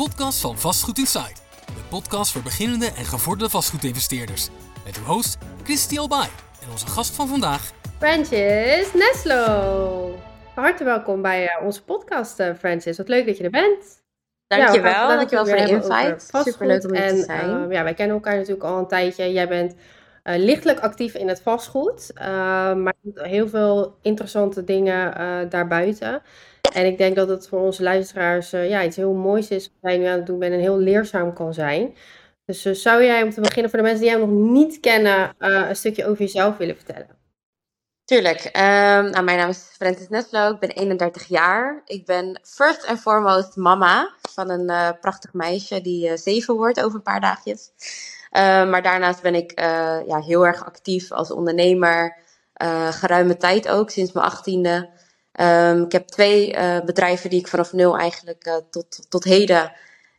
podcast van Vastgoed Insight. De podcast voor beginnende en gevorderde vastgoedinvesteerders. Met uw host Christy Albay en onze gast van vandaag... Francis Neslo. Hartelijk welkom bij uh, onze podcast, uh, Francis. Wat leuk dat je er bent. Dankjewel, ja, dankjewel voor de invite. Superleuk om hier en, te zijn. Uh, ja, wij kennen elkaar natuurlijk al een tijdje. Jij bent uh, lichtelijk actief in het vastgoed, uh, maar heel veel interessante dingen uh, daarbuiten. En ik denk dat het voor onze luisteraars ja, iets heel moois is wat jij nu aan het doen bent en heel leerzaam kan zijn. Dus zou jij om te beginnen voor de mensen die jou nog niet kennen, een stukje over jezelf willen vertellen? Tuurlijk. Um, nou, mijn naam is Francis Neslo, ik ben 31 jaar. Ik ben first and foremost mama van een prachtig meisje die zeven wordt over een paar dagjes. Uh, maar daarnaast ben ik ja, heel erg actief als ondernemer. Geruime tijd ook, sinds mijn achttiende. Um, ik heb twee bedrijven die ik vanaf nul eigenlijk tot, tot heden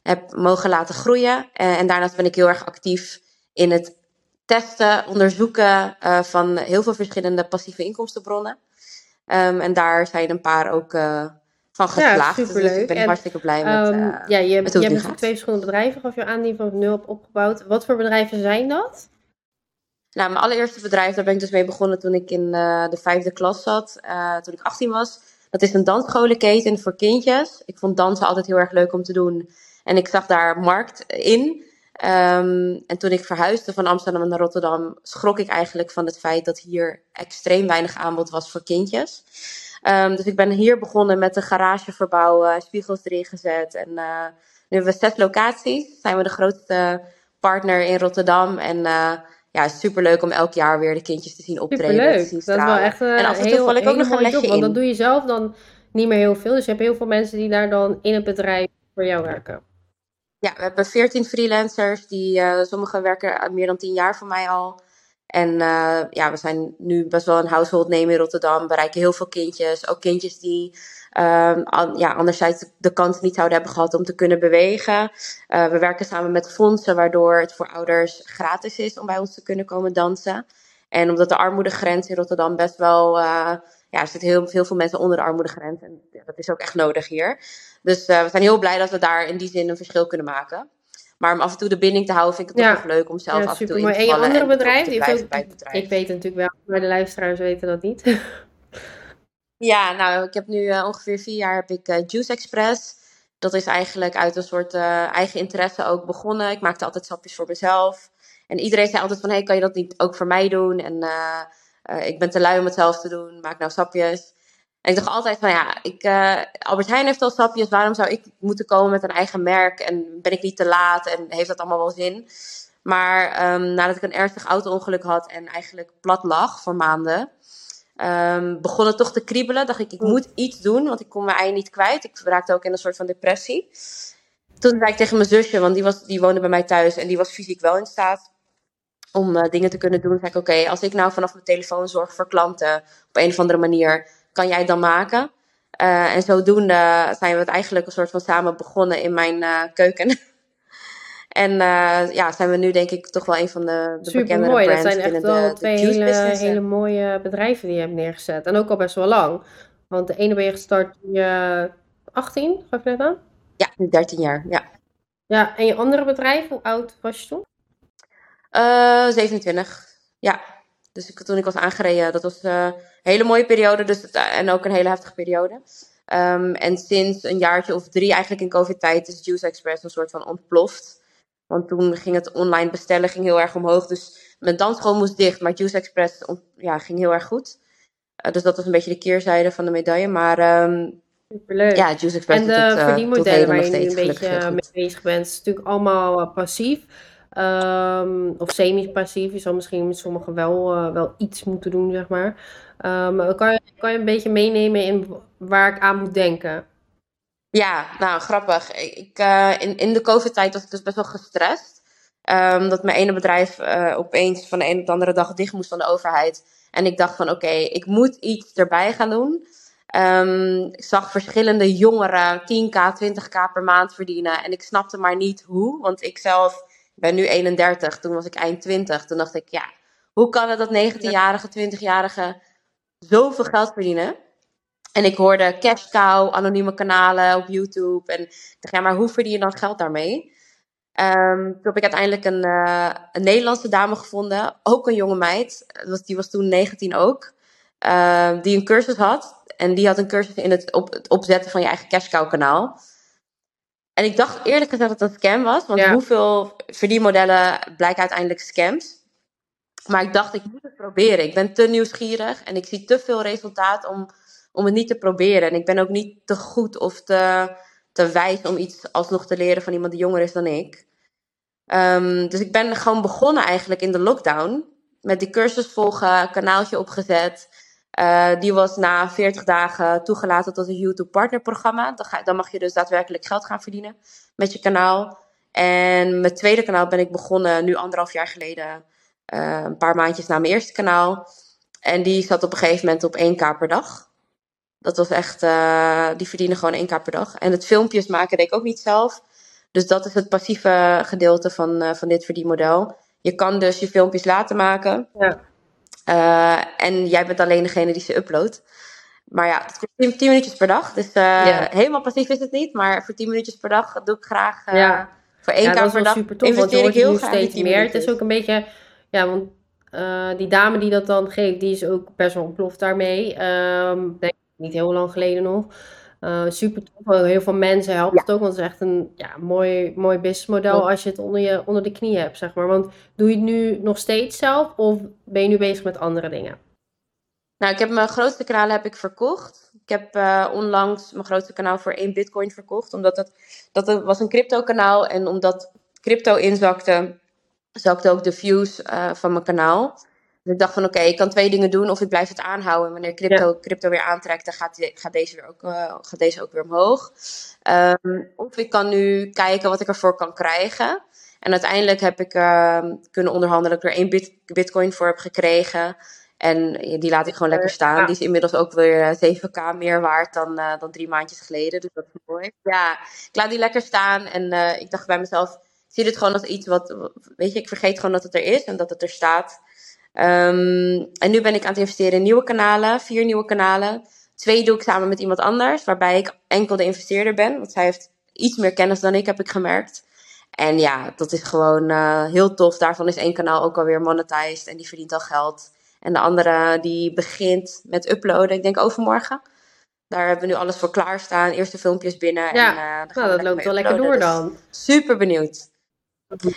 heb mogen laten groeien. en daarnaast ben ik heel erg actief in het testen, onderzoeken van heel veel verschillende passieve inkomstenbronnen. Um, en daar zijn een paar ook van geslaagd. Ja, superleuk. Dus ik ben en, hartstikke blij met, um, uh, ja, je, met hoe je hebt natuurlijk twee verschillende bedrijven, gaf je aan, die van nul op opgebouwd. Wat voor bedrijven zijn dat? Nou, mijn allereerste bedrijf, daar ben ik dus mee begonnen toen ik in uh, de vijfde klas zat, uh, toen ik 18 was. Dat is een dansscholenketen voor kindjes. Ik vond dansen altijd heel erg leuk om te doen. En ik zag daar markt in. Um, en toen ik verhuisde van Amsterdam naar Rotterdam, schrok ik eigenlijk van het feit dat hier extreem weinig aanbod was voor kindjes. Um, dus ik ben hier begonnen met een garage verbouwen, spiegels erin gezet. En uh, nu hebben we zes locaties. Zijn we de grootste partner in Rotterdam. En ja, super leuk om elk jaar weer de kindjes te zien optreden. Superleuk. Te dat is wel echt uh, en af en toe val ik ook nog een lesje job, in. Want dat doe je zelf dan niet meer heel veel. Dus je hebt heel veel mensen die daar dan in het bedrijf voor jou werken. Ja, we hebben veertien freelancers. Die, uh, sommigen werken meer dan tien jaar voor mij al. En uh, ja, we zijn nu best wel een household name in Rotterdam. Bereiken heel veel kindjes. Ook kindjes die an, ja, anderzijds de kans niet zouden hebben gehad om te kunnen bewegen. Uh, we werken samen met fondsen, waardoor het voor ouders gratis is om bij ons te kunnen komen dansen. En omdat de armoedegrens in Rotterdam best wel. Uh, ja, er zitten heel, heel veel mensen onder de armoedegrens. En dat is ook echt nodig hier. Dus we zijn heel blij dat we daar in die zin een verschil kunnen maken. Maar om af en toe de binding te houden, vind ik het ja. toch nog leuk om zelf af en toe in te vallen. En je andere bedrijf? Die. Ik weet het natuurlijk wel, maar de luisteraars weten dat niet. ja, nou, ik heb nu uh, ongeveer vier jaar heb ik uh, Juice Express. Dat is eigenlijk uit een soort uh, eigen interesse ook begonnen. Ik maakte altijd sapjes voor mezelf. En iedereen zei altijd van, hey, kan je dat niet ook voor mij doen? En ik ben te lui om het zelf te doen, maak nou sapjes. En ik dacht altijd van ja, ik, Albert Heijn heeft al sapjes, waarom zou ik moeten komen met een eigen merk en ben ik niet te laat en heeft dat allemaal wel zin? Maar um, nadat ik een ernstig auto-ongeluk had en eigenlijk plat lag voor maanden, um, begon het toch te kriebelen. Dacht ik, ik moet iets doen, want ik kon mijn ei niet kwijt. Ik raakte ook in een soort van depressie. Toen zei ik tegen mijn zusje, want die, was, die woonde bij mij thuis en die was fysiek wel in staat om uh, dingen te kunnen doen. Zei ik, oké, okay, als ik nou vanaf mijn telefoon zorg voor klanten op een of andere manier kan jij het dan maken? Uh, en zodoende zijn we het eigenlijk een soort van samen begonnen in mijn uh, keuken. en uh, ja, zijn we nu denk ik toch wel een van de, de bekende brands dat zijn echt wel de, twee hele, hele mooie bedrijven die je hebt neergezet. En ook al best wel lang. Want de ene ben je gestart toen je 18, gaf je net aan? Ja, 13 jaar, ja. Ja, en je andere bedrijf, hoe oud was je toen? 27, ja. Dus ik, toen ik was aangereden, dat was uh, een hele mooie periode dus, en ook een hele heftige periode. Um, en sinds een jaartje of drie, eigenlijk in COVID-tijd, is Juice Express een soort van ontploft. Want toen ging het online bestellen ging heel erg omhoog. Dus mijn dansschool moest dicht, maar Juice Express ja, ging heel erg goed. Uh, dus dat was een beetje de keerzijde van de medaille. Maar um, Superleuk. ja, Juice Express En de uh, verdienmodellen waar je nu een beetje mee bezig bent, is natuurlijk allemaal passief. Um, of semi-passief. Je zal misschien met sommigen wel, uh, wel iets moeten doen, zeg maar. Um, kan, je, kan je een beetje meenemen in waar ik aan moet denken? Ja, nou grappig. Ik, uh, in, in de COVID-tijd was ik dus best wel gestrest. Um, dat mijn ene bedrijf uh, opeens van de een op de andere dag dicht moest van de overheid. En ik dacht van oké, okay, ik moet iets erbij gaan doen. Um, ik zag verschillende jongeren 10k, 20k per maand verdienen. En ik snapte maar niet hoe. Want ik zelf ben nu 31, toen was ik eind 20. Toen dacht ik, ja, hoe kan het dat 19-jarige, 20-jarige zoveel geld verdienen? En ik hoorde cash cow, anonieme kanalen op YouTube. En ik dacht, ja, maar hoe verdien je dan geld daarmee? Um, toen heb ik uiteindelijk een, uh, een, Nederlandse dame gevonden, ook een jonge meid. Die was toen 19 ook. Uh, die een cursus had. En die had een cursus in het, op, het opzetten van je eigen cash cow kanaal. En ik dacht eerlijk gezegd dat het een scam was. Want hoeveel verdienmodellen blijken uiteindelijk scams. Maar ik dacht, ik moet het proberen. Ik ben te nieuwsgierig en ik zie te veel resultaat om, om het niet te proberen. En ik ben ook niet te goed of te, te wijs om iets alsnog te leren van iemand die jonger is dan ik. Um, dus ik ben gewoon begonnen eigenlijk in de lockdown. Met die cursus volgen, kanaaltje opgezet. Uh, die was na 40 dagen toegelaten tot een YouTube partnerprogramma. Dan, dan mag je dus daadwerkelijk geld gaan verdienen met je kanaal. En mijn tweede kanaal ben ik begonnen nu anderhalf jaar geleden. Uh, een paar maandjes na mijn eerste kanaal. En die zat op een gegeven moment op 1k per dag. Dat was echt, uh, die verdienen gewoon 1k per dag. En het filmpjes maken deed ik ook niet zelf. Dus dat is het passieve gedeelte van, uh, van dit verdienmodel. Je kan dus je filmpjes laten maken. Ja. Uh, en jij bent alleen degene die ze uploadt. Maar ja, het is 10 minuutjes per dag. Dus ja. helemaal passief is het niet. Maar voor 10 minuutjes per dag doe ik graag ja. voor 1k ja, per dag. Super tof, investeer ik heel graag steeds meer. Het is ook een beetje, ja, want die dame die dat dan geeft, die is ook best wel ontploft daarmee. Um, denk niet heel lang geleden nog. Uh, super tof. Heel veel mensen helpt het ook, want het is echt een ja, mooi, mooi businessmodel als je het onder, je onder de knie hebt, zeg maar. Want doe je het nu nog steeds zelf of ben je nu bezig met andere dingen? Nou, ik heb mijn grootste kanaal heb ik verkocht. Ik heb uh, onlangs mijn grootste kanaal voor één bitcoin verkocht, omdat het, dat het was een crypto kanaal en omdat crypto inzakte, zakte ook de views uh, van mijn kanaal. Dus ik dacht van oké, ik kan twee dingen doen. Of ik blijf het aanhouden. Wanneer crypto, crypto weer aantrekt, dan gaat, die, gaat, deze weer ook, uh, gaat deze ook weer omhoog. Um, of ik kan nu kijken wat ik ervoor kan krijgen. En uiteindelijk heb ik uh, kunnen onderhandelen dat ik er één bit, bitcoin voor heb gekregen. En die laat ik gewoon lekker staan. Die is inmiddels ook weer 7k eh, meer waard dan, uh, dan drie maandjes geleden. Dus dat is mooi. Ja, ik laat die lekker staan. En ik dacht bij mezelf, ik zie dit gewoon als iets wat, weet je, ik vergeet gewoon dat het er is en dat het er staat. Um, en nu ben ik aan het investeren in nieuwe kanalen, vier nieuwe kanalen. Twee doe ik samen met iemand anders, waarbij ik enkel de investeerder ben. Want zij heeft iets meer kennis dan ik, heb ik gemerkt. En ja, dat is gewoon uh, heel tof. Daarvan is één kanaal ook alweer monetized en die verdient al geld. En de andere die begint met uploaden, ik denk overmorgen. Daar hebben we nu alles voor klaarstaan. Eerste filmpjes binnen. Ja, en, uh, nou, dat loopt wel lekker door dan. Dus super benieuwd.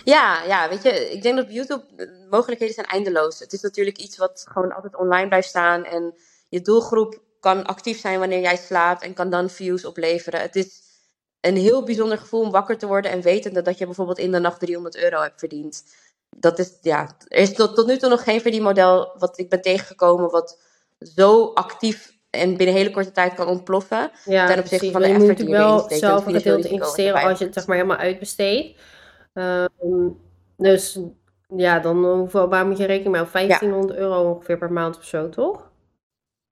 Ja, ja, weet je, ik denk dat op YouTube de mogelijkheden zijn eindeloos. Het is natuurlijk iets wat gewoon altijd online blijft staan. En je doelgroep kan actief zijn wanneer jij slaapt en kan dan views opleveren. Het is een heel bijzonder gevoel om wakker te worden en wetende dat je bijvoorbeeld in de nacht 300 euro hebt verdiend. Dat is, ja, er is tot, tot nu toe nog geen verdienmodel wat ik ben tegengekomen wat zo actief en binnen hele korte tijd kan ontploffen. Ja, ten opzichte van de je moet wel zelf een gedeelte investeren als je het zeg maar helemaal uitbesteedt. Ehm, dus ja, dan hoeveel, waar moet je rekening mee? 1500 euro ongeveer per maand of zo, toch?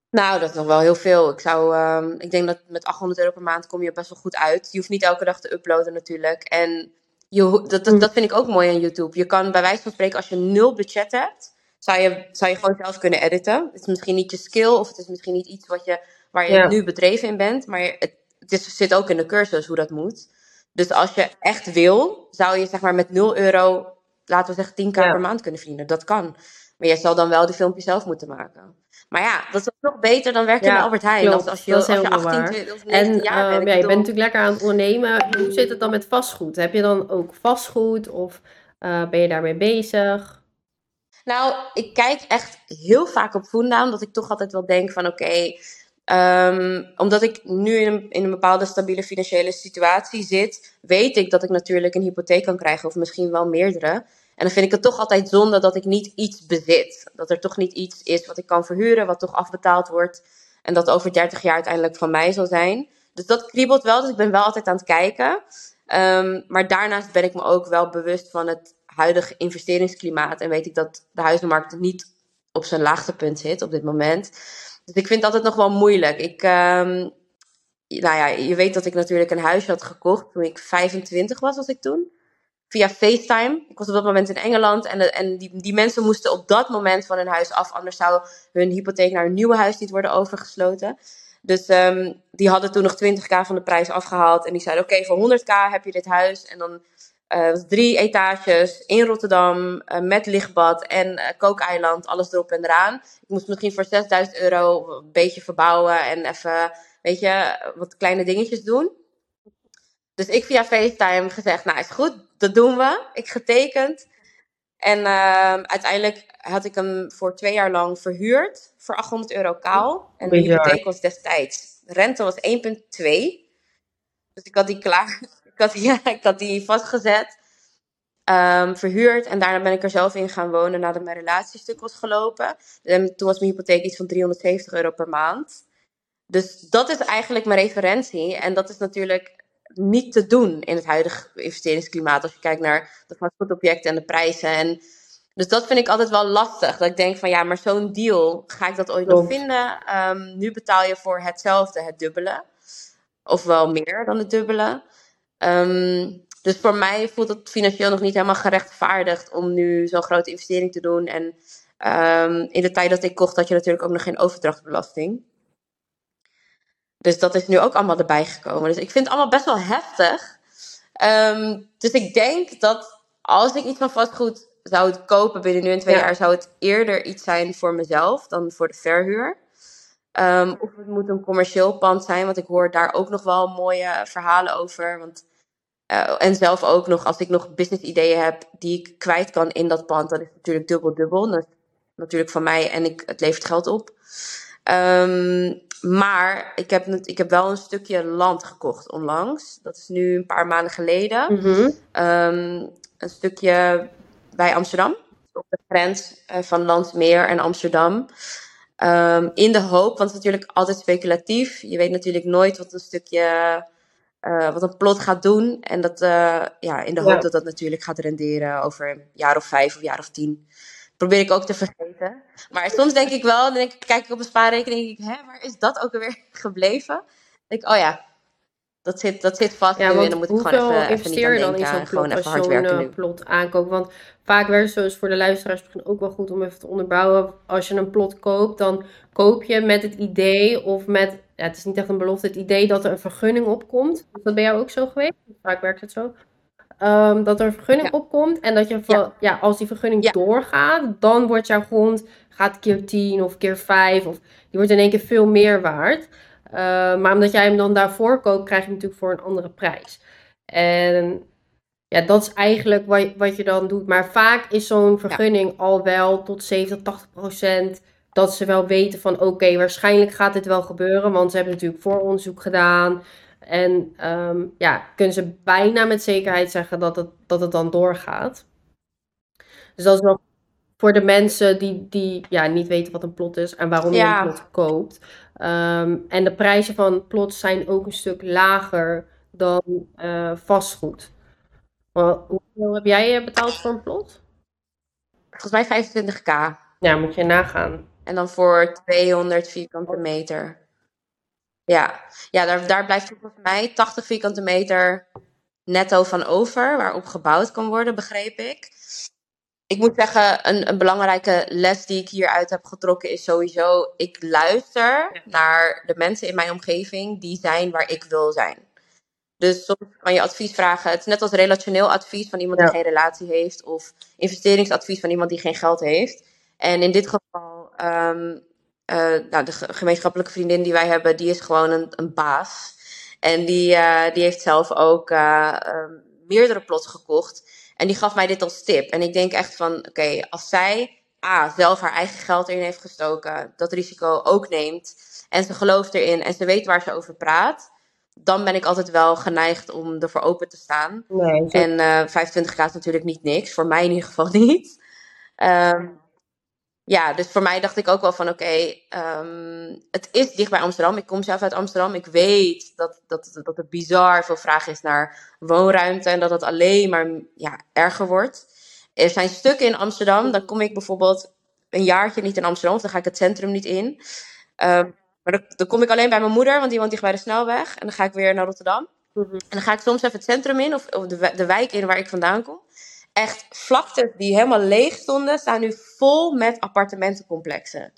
Nou, dat is nog wel heel veel. Ik, zou, um, ik denk dat met 800 euro per maand kom je best wel goed uit. Je hoeft niet elke dag te uploaden natuurlijk. En je, dat, dat, dat vind ik ook mooi aan YouTube. Je kan bij wijze van spreken, als je nul budget hebt, zou je, zou je gewoon zelf kunnen editen. Het is misschien niet je skill of het is misschien niet iets wat je, waar je nu bedreven in bent. Maar het, het is, zit ook in de cursus hoe dat moet. Dus als je echt wil, zou je zeg maar met 0 euro, laten we zeggen 10k per maand kunnen verdienen. Dat kan. Maar je zal dan wel die filmpjes zelf moeten maken. Maar ja, dat is nog beter dan werken ja, in Albert Heijn. Klopt, als je, als je 18, 20 of 19 en, jaar bent. Uh, ja, je bent natuurlijk lekker aan het ondernemen. Hoe zit het dan met vastgoed? Heb je dan ook vastgoed of uh, ben je daarmee bezig? Nou, ik kijk echt heel vaak op Funda, omdat ik toch altijd wel denk van oké, okay, Um, omdat ik nu in een, bepaalde stabiele financiële situatie zit, weet ik dat ik natuurlijk een hypotheek kan krijgen, of misschien wel meerdere. En dan vind ik het toch altijd zonde dat ik niet iets bezit. Dat er toch niet iets is wat ik kan verhuren, wat toch afbetaald wordt. En dat over 30 jaar uiteindelijk van mij zal zijn. Dus dat kriebelt wel, dus ik ben wel altijd aan het kijken. Um, maar daarnaast ben ik me ook wel bewust van het huidige investeringsklimaat. En weet ik dat de huizenmarkt niet op zijn laagtepunt zit op dit moment. Dus ik vind het altijd nog wel moeilijk. Ik, um, nou ja, je weet dat ik natuurlijk een huisje had gekocht toen ik 25 was, was ik toen. Via FaceTime. Ik was op dat moment in Engeland en, en die, die mensen moesten op dat moment van hun huis af. Anders zou hun hypotheek naar een nieuwe huis niet worden overgesloten. Dus ehm, die hadden toen nog 20k van de prijs afgehaald. En die zeiden: Oké, voor 100k heb je dit huis. En dan uh, drie etages in Rotterdam uh, met lichtbad en uh, kookeiland, alles erop en eraan. Ik moest misschien voor 6000 euro een beetje verbouwen en even, weet je, wat kleine dingetjes doen. Dus ik via FaceTime gezegd, nou is goed, dat doen we. Ik getekend. En uh, uiteindelijk had ik hem voor twee jaar lang verhuurd voor 800 euro kaal. En de hypotheek was destijds, de rente was 1,2. Dus ik had die klaar, ik had, ja, ik had die vastgezet, um, verhuurd. En daarna ben ik er zelf in gaan wonen nadat mijn relatiestuk was gelopen. En toen was mijn hypotheek iets van 370 euro per maand. Dus dat is eigenlijk mijn referentie. En dat is natuurlijk niet te doen in het huidige investeringsklimaat. Als je kijkt naar de vastgoedobjecten en de prijzen. En dus dat vind ik altijd wel lastig. Dat ik denk van ja, maar zo'n deal, ga ik dat ooit nog vinden? Um, nu betaal je voor hetzelfde het dubbele. Of wel meer dan het dubbele. Um, dus voor mij voelt het financieel nog niet helemaal gerechtvaardigd om nu zo'n grote investering te doen. En um, in de tijd dat ik kocht, had je natuurlijk ook nog geen overdrachtbelasting. Dus dat is nu ook allemaal erbij gekomen. Dus ik vind het allemaal best wel heftig. Um, dus ik denk dat als ik iets van vastgoed zou kopen binnen nu en twee jaar, zou het eerder iets zijn voor mezelf dan voor de verhuur. Um, of het moet een commercieel pand zijn, want ik hoor daar ook nog wel mooie verhalen over. Want, uh, en zelf ook nog, als ik nog business ideeën heb die ik kwijt kan in dat pand, dan is natuurlijk dubbel dubbel. Dat is natuurlijk van mij en ik, het levert geld op. Um, maar ik heb, ik heb wel een stukje land gekocht onlangs. Dat is nu een paar maanden geleden. Mm -hmm. um, een stukje bij Amsterdam. Op de grens uh, van Landsmeer en Amsterdam. Um, in de hoop, want het is natuurlijk altijd speculatief. Je weet natuurlijk nooit wat een stukje, uh, wat een plot gaat doen. En dat, uh, ja, in de hoop ja. dat dat natuurlijk gaat renderen over een jaar of vijf of jaar of tien. Probeer ik ook te vergeten. Maar soms denk ik wel, dan denk ik, kijk ik op een spaarrekening en denk ik, hè, waar is dat ook alweer gebleven? Dan denk ik, oh ja, dat zit, dat zit vast ja, nu en dan moet ik gewoon even, investeer even dan in zo'n gewoon plot even hard werken nu. plot aankoopt? Want vaak werkt het zoals voor de luisteraars misschien ook wel goed om even te onderbouwen. Als je een plot koopt, dan koop je met het idee of met, ja, het is niet echt een belofte, het idee dat er een vergunning opkomt. Is dat bij jou ook zo geweest? Vaak werkt het zo. Um, dat er een vergunning Ja. opkomt en dat je van, ja. Ja. als die vergunning Ja. doorgaat, dan wordt jouw grond gaat keer 10 of keer 5 of die wordt in één keer veel meer waard. Uh, maar omdat jij hem dan daarvoor koopt, krijg je hem natuurlijk voor een andere prijs. En ja, dat is eigenlijk wat, je- wat je dan doet. Maar vaak is zo'n vergunning al wel tot 70, 80 procent dat ze wel weten van oké, waarschijnlijk gaat dit wel gebeuren, want ze hebben natuurlijk vooronderzoek gedaan. En ehm, ja, kunnen ze bijna met zekerheid zeggen dat het, dat het dan doorgaat. Dus dat is wel voor de mensen die, die ja, niet weten wat een plot is en waarom je een plot koopt. Ehm, en de prijzen van plots zijn ook een stuk lager dan eh, vastgoed. Maar hoeveel heb jij eh, betaald voor een plot? Volgens mij 25k. Ja, moet je nagaan. En dan voor 200 vierkante meter. Ja, ja daar, daar blijft volgens mij 80 vierkante meter netto van over, waarop gebouwd kan worden, begreep ik. Ik moet zeggen, een, een belangrijke les die ik hieruit heb getrokken is sowieso, ik luister naar de mensen in mijn omgeving die zijn waar ik wil zijn. Dus soms kan je advies vragen. Het is net als relationeel advies van iemand Ja. die geen relatie heeft, of investeringsadvies van iemand die geen geld heeft. En in dit geval, ehm, eh, nou, de ge- gemeenschappelijke vriendin die wij hebben, die is gewoon een, een baas. En die, eh, die heeft zelf ook eh, ehm, meerdere plots gekocht. En die gaf mij dit als tip. En ik denk echt van, oké, als zij A, zelf haar eigen geld erin heeft gestoken, dat risico ook neemt, en ze gelooft erin en ze weet waar ze over praat, dan ben ik altijd wel geneigd om ervoor open te staan. Nee, En eh 25k is natuurlijk niet niks, voor mij in ieder geval niet. Ehm, ja, dus voor mij dacht ik ook wel van oké, ehm, het is dicht bij Amsterdam. Ik kom zelf uit Amsterdam. Ik weet dat, dat, dat er bizar veel vraag is naar woonruimte en dat het alleen maar ja, erger wordt. Er zijn stukken in Amsterdam, dan kom ik bijvoorbeeld een jaartje niet in Amsterdam, of dan ga ik het centrum niet in. Ehm, maar dan, dan kom ik alleen bij mijn moeder, want die woont dicht bij de snelweg. En dan ga ik weer naar Rotterdam. Mhm. En dan ga ik soms even het centrum in, of, of de, de wijk in waar ik vandaan kom. Echt vlaktes die helemaal leeg stonden, staan nu vol met appartementencomplexen.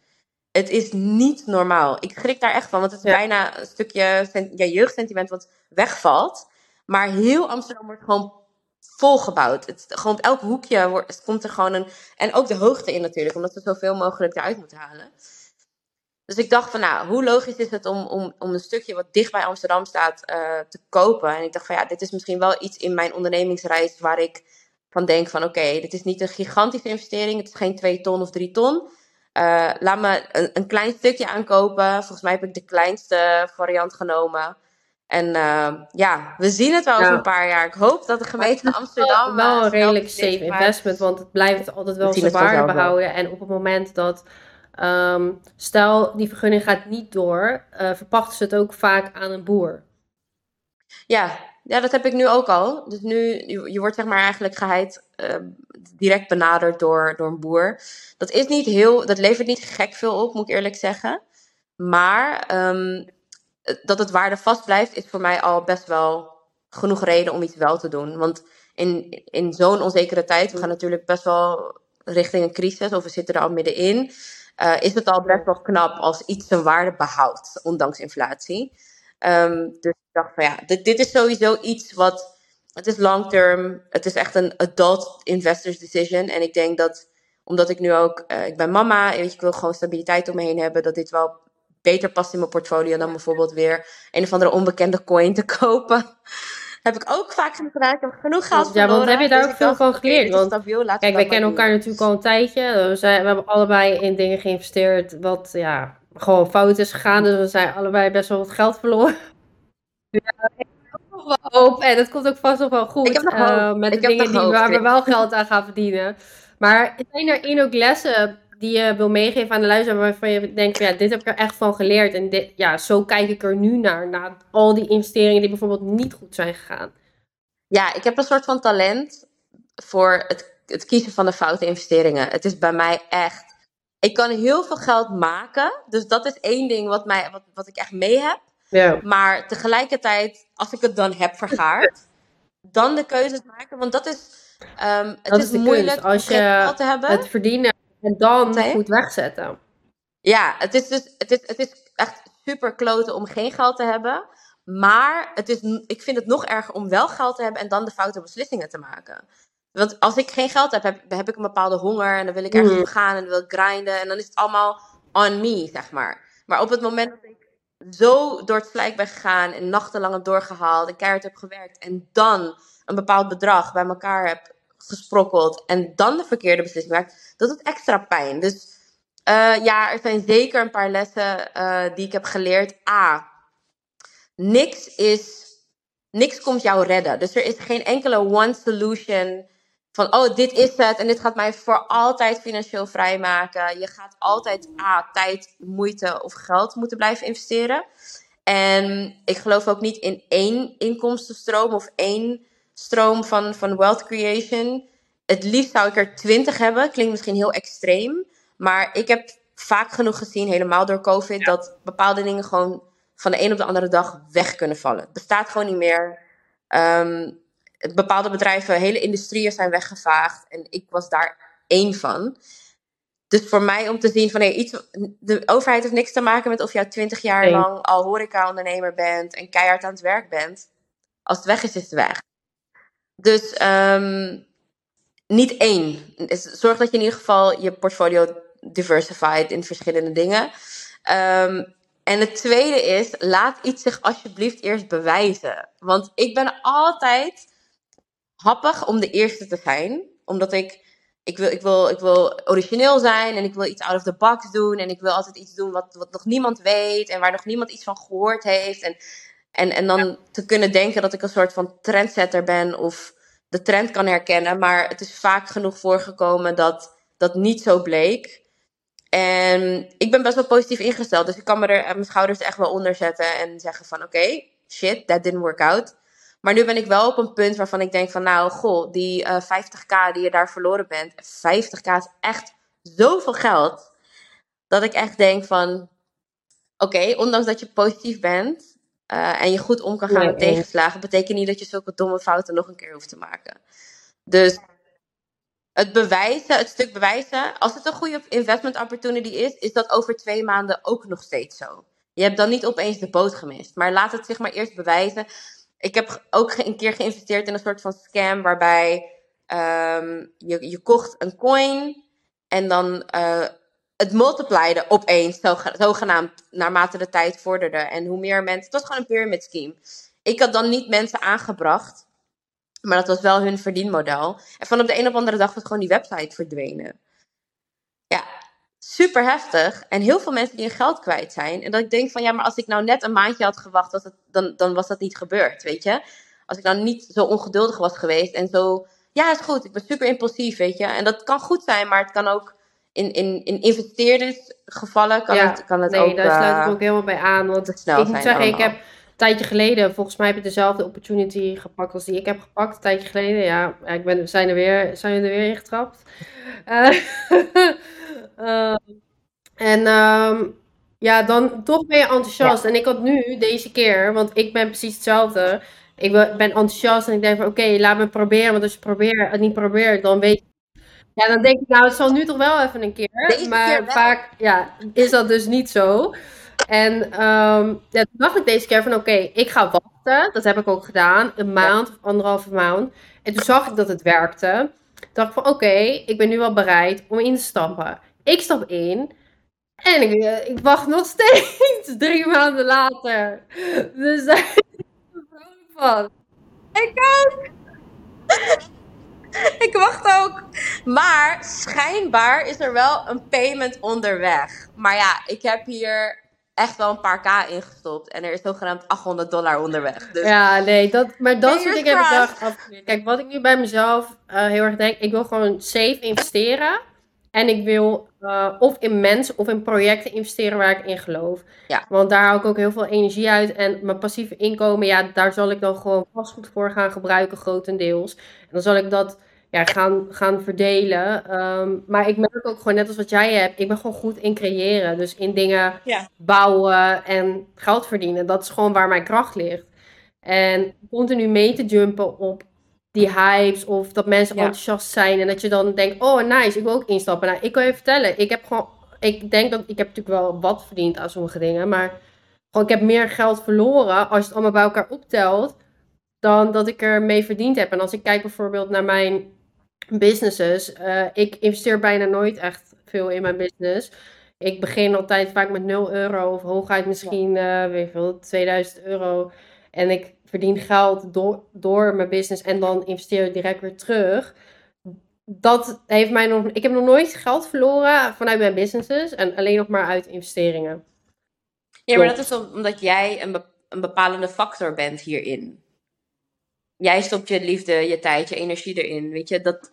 het is niet normaal. Ik schrik daar echt van, want het is bijna een stukje ja, jeugdsentiment wat wegvalt. Maar heel Amsterdam wordt gewoon volgebouwd. Het, gewoon op elk hoekje wordt, komt er gewoon een. En ook de hoogte in natuurlijk, omdat we zoveel mogelijk eruit moeten halen. Dus ik dacht van, nou, hoe logisch is het om, om, om een stukje wat dicht bij Amsterdam staat uh, te kopen? En ik dacht van, ja, dit is misschien wel iets in mijn ondernemingsreis waar ik van denk van, oké, dit is niet een gigantische investering. Het is geen 2 ton of 3 ton. Uh, laat me een, een, klein stukje aankopen. Volgens mij heb ik de kleinste variant genomen. En uh, ja, we zien het wel over een paar jaar. Ik hoop dat de gemeente Amsterdam. Wel een redelijk safe investment, want het blijft altijd wel zijn waarde behouden. En op het moment dat Um, stel, die vergunning gaat niet door, uh, verpachten ze het ook vaak aan een boer. Ja, ja, dat heb ik nu ook al. Dus nu, je, je wordt zeg maar eigenlijk geheid uh, direct benaderd door, door een boer. Dat is niet heel, dat levert niet gek veel op, moet ik eerlijk zeggen. Maar um, dat het waarde vast blijft, is voor mij al best wel genoeg reden om iets wel te doen. Want in, in zo'n onzekere tijd, we gaan natuurlijk best wel richting een crisis, of we zitten er al middenin uh, is het al best wel knap als iets zijn waarde behoudt, ondanks inflatie. Um, dus ik dacht van ja, dit, dit is sowieso iets wat. Het is long term. Het is echt een adult investors decision. En ik denk dat, omdat ik nu ook. Uh, ik ben mama, weet je, ik wil gewoon stabiliteit om me heen hebben. Dat dit wel beter past in mijn portfolio dan bijvoorbeeld weer een of andere onbekende coin te kopen. heb ik ook vaak gedaan. Ik heb genoeg geld Ja, want heb je daar dus ook veel van geleerd? Want, kijk, wij kennen elkaar natuurlijk al een tijdje. We, zijn, we hebben allebei in dingen geïnvesteerd wat ja, gewoon fout is gegaan. Dus we zijn allebei best wel wat geld verloren. Ja, ik heb nog wel hoop. En het komt ook vast nog wel goed. Uh, met de dingen die, waar we wel geld aan gaan verdienen. Maar zijn er in ook lessen die je wil meegeven aan de luisteraar waarvan je denkt, ja, dit heb ik er echt van geleerd. En dit, ja, zo kijk ik er nu naar, na al die investeringen die bijvoorbeeld niet goed zijn gegaan. Ja, ik heb een soort van talent voor het, het kiezen van de foute investeringen. Het is bij mij echt, ik kan heel veel geld maken. Dus dat is één ding wat, mij, wat, wat ik echt mee heb. Ja. Maar tegelijkertijd, als ik het dan heb vergaard, dan de keuzes maken. Want dat is, um, het is, moeilijk als je geld te hebben. het verdienen en dan goed wegzetten. Ja, het is dus het is, het is echt super kloten om geen geld te hebben. Maar het is, ik vind het nog erger om wel geld te hebben en dan de foute beslissingen te maken. Want als ik geen geld heb, heb, heb ik een bepaalde honger en dan wil ik ergens mm. gaan en dan wil ik grinden. En dan is het allemaal on me, zeg maar. Maar op het moment dat ik zo door het slijk ben gegaan en nachtenlang heb doorgehaald en keihard heb gewerkt en dan een bepaald bedrag bij elkaar heb gesprokkeld en dan de verkeerde beslissing maakt, dat doet extra pijn. Dus uh, ja, er zijn zeker een paar lessen uh, die ik heb geleerd. A, niks is, niks komt jou redden. Dus er is geen enkele one solution van, oh, dit is het en dit gaat mij voor altijd financieel vrijmaken. Je gaat altijd A, tijd, moeite of geld moeten blijven investeren. En ik geloof ook niet in één inkomstenstroom of één stroom van, van wealth creation. Het liefst zou ik er twintig hebben. Klinkt misschien heel extreem. Maar ik heb vaak genoeg gezien, helemaal door COVID, dat bepaalde dingen gewoon van de een op de andere dag weg kunnen vallen. Het bestaat gewoon niet meer. Um, bepaalde bedrijven, hele industrieën zijn weggevaagd. En ik was daar één van. Dus voor mij om te zien van hey, iets, de overheid heeft niks te maken met of jij twintig jaar lang al horeca-ondernemer bent en keihard aan het werk bent. Als het weg is, is het weg. Dus um, niet één. Zorg dat je in ieder geval je portfolio diversified in verschillende dingen. Um, en het tweede is, laat iets zich alsjeblieft eerst bewijzen. Want ik ben altijd happig om de eerste te zijn. Omdat ik, ik, wil, ik, wil, ik wil origineel zijn en ik wil iets out of the box doen. En ik wil altijd iets doen wat, wat nog niemand weet en waar nog niemand iets van gehoord heeft. En, en, en dan te kunnen denken dat ik een soort van trendsetter ben of de trend kan herkennen. Maar het is vaak genoeg voorgekomen dat dat niet zo bleek. En ik ben best wel positief ingesteld. Dus ik kan me er mijn schouders echt wel onder zetten en zeggen van oké, shit, that didn't work out. Maar nu ben ik wel op een punt waarvan ik denk van nou, goh, die uh, eh, 50k die je daar verloren bent. 50k is echt zoveel geld. Dat ik echt denk van oké, ondanks dat je positief bent, uh, en je goed om kan gaan met tegenslagen, betekent niet dat je zulke domme fouten nog een keer hoeft te maken. Dus het bewijzen, het stuk bewijzen, als het een goede investment opportunity is, is dat over twee maanden ook nog steeds zo. Je hebt dan niet opeens de boot gemist. Maar laat het zich maar eerst bewijzen. Ik heb ook een keer geïnvesteerd in een soort van scam waarbij um, je, je kocht een coin en dan uh, het multipliede opeens, zogenaamd, naarmate de tijd vorderde. En hoe meer mensen, het was gewoon een pyramid scheme. Ik had dan niet mensen aangebracht, maar dat was wel hun verdienmodel. En van op de een op andere dag was gewoon die website verdwenen. Ja, super heftig. En heel veel mensen die hun geld kwijt zijn. En dat ik denk van ja, maar als ik nou net een maandje had gewacht, was het, dan, dan was dat niet gebeurd, weet je. Als ik nou niet zo ongeduldig was geweest en zo, ja is goed, ik ben super impulsief, weet je. En dat kan goed zijn, maar het kan ook in, in, in investeerdersgevallen kan het, kan het nee, ook... Nee, daar sluit ik uh, ook helemaal bij aan. Want ik moet zeggen, ik heb tijdje geleden, volgens mij heb je dezelfde opportunity gepakt als die ik heb gepakt. Een tijdje geleden, ja, ik ben, we zijn er weer, zijn er weer ingetrapt. Uh, uh, en um, ja, dan toch ben je enthousiast. Ja. En ik had nu, deze keer, want ik ben precies hetzelfde. Ik ben enthousiast en ik denk van oké, laat me proberen. Want als je probeert, het niet probeert, dan weet je ja, dan denk ik, nou, het zal nu toch wel even een keer. Deze maar keer vaak ja, is dat dus niet zo. En um, ja, toen dacht ik deze keer van, oké, ik ga wachten. Dat heb ik ook gedaan. Een maand of anderhalve maand. En toen zag ik dat het werkte. Toen dacht ik van, oké, ik ben nu wel bereid om in te stappen. Ik stap in. En ik, eh, ik wacht nog steeds drie maanden later. Dus daar is van. Ik ook. ik wacht ook. Maar schijnbaar is er wel een payment onderweg. Maar ja, ik heb hier echt wel een paar k ingestopt. En er is zogenaamd 800 dollar onderweg. Dus... Ja, nee, dat, maar dat soort dingen heb ik wel. Kijk, wat ik nu bij mezelf uh, heel erg denk, ik wil gewoon safe investeren. En ik wil uh, of in mensen of in projecten investeren waar ik in geloof. Ja. Want daar hou ik ook heel veel energie uit. En mijn passieve inkomen, ja, daar zal ik dan gewoon vastgoed voor gaan gebruiken, grotendeels. En dan zal ik dat ja, gaan, gaan verdelen. Um, maar ik merk ook gewoon, net als wat jij hebt, ik ben gewoon goed in creëren. Dus in dingen ja. bouwen en geld verdienen. Dat is gewoon waar mijn kracht ligt. En continu mee te jumpen op die hypes of dat mensen ja. enthousiast zijn en dat je dan denkt, oh nice, ik wil ook instappen. Nou, ik kan je vertellen, ik heb gewoon, ik denk dat, ik heb natuurlijk wel wat verdiend aan sommige dingen, maar gewoon, ik heb meer geld verloren als je het allemaal bij elkaar optelt, dan dat ik er mee verdiend heb. En als ik kijk bijvoorbeeld naar mijn businesses, uh, ik investeer bijna nooit echt veel in mijn business. Ik begin altijd vaak met 0 euro of hooguit misschien, uh, weet je wel, 2000 euro. En ik verdien geld door, door mijn business en dan investeer ik direct weer terug. Dat heeft mij nog. Ik heb nog nooit geld verloren vanuit mijn businesses en alleen nog maar uit investeringen. Ja, maar dat is omdat jij een, een bepalende factor bent hierin. Jij stopt je liefde, je tijd, je energie erin. Weet je, dat,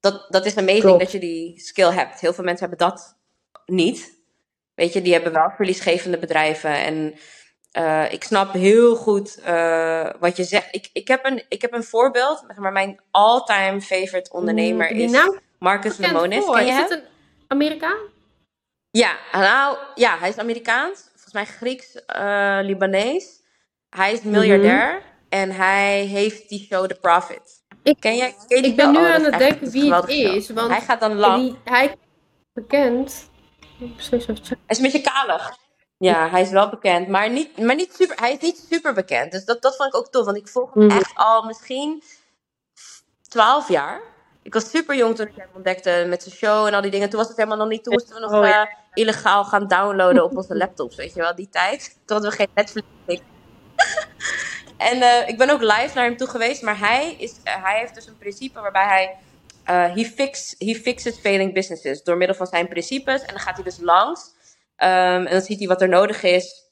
dat, dat is amazing Klopt. dat je die skill hebt. Heel veel mensen hebben dat niet. Weet je, die hebben wel verliesgevende bedrijven. En uh, ik snap heel goed uh, wat je zegt. Ik, ik, heb een, ik heb een voorbeeld. Maar mijn all-time favorite ondernemer is Marcus Lemonis. Ken je is hem? het een Amerikaan? Ja, nou, ja, hij is Amerikaans. Volgens mij Grieks, uh, Libanees. Hij is miljardair. Mm. En hij heeft die show The Profit. Ik, ken je ik ben oh, nu aan het denken wie het is. Want hij gaat dan lang. Die, hij bekend. Hij is een beetje kalig. Ja, hij is wel bekend, maar niet, maar niet super, hij is niet super bekend. Dus dat, dat vond ik ook tof, want ik volg hem Mm. echt al misschien 12 jaar. Ik was super jong toen ik hem ontdekte met zijn show en al die dingen. Toen was het helemaal nog niet, toen moesten we nog Oh, ja. eh, illegaal gaan downloaden op onze laptops, weet je wel, die tijd. Toen hadden we geen Netflix. En eh, ik ben ook live naar hem toe geweest, maar hij, is, eh, hij heeft dus een principe waarbij hij eh he, fix, he fixes failing businesses door middel van zijn principes. En dan gaat hij dus langs Ehm, en dan ziet hij wat er nodig is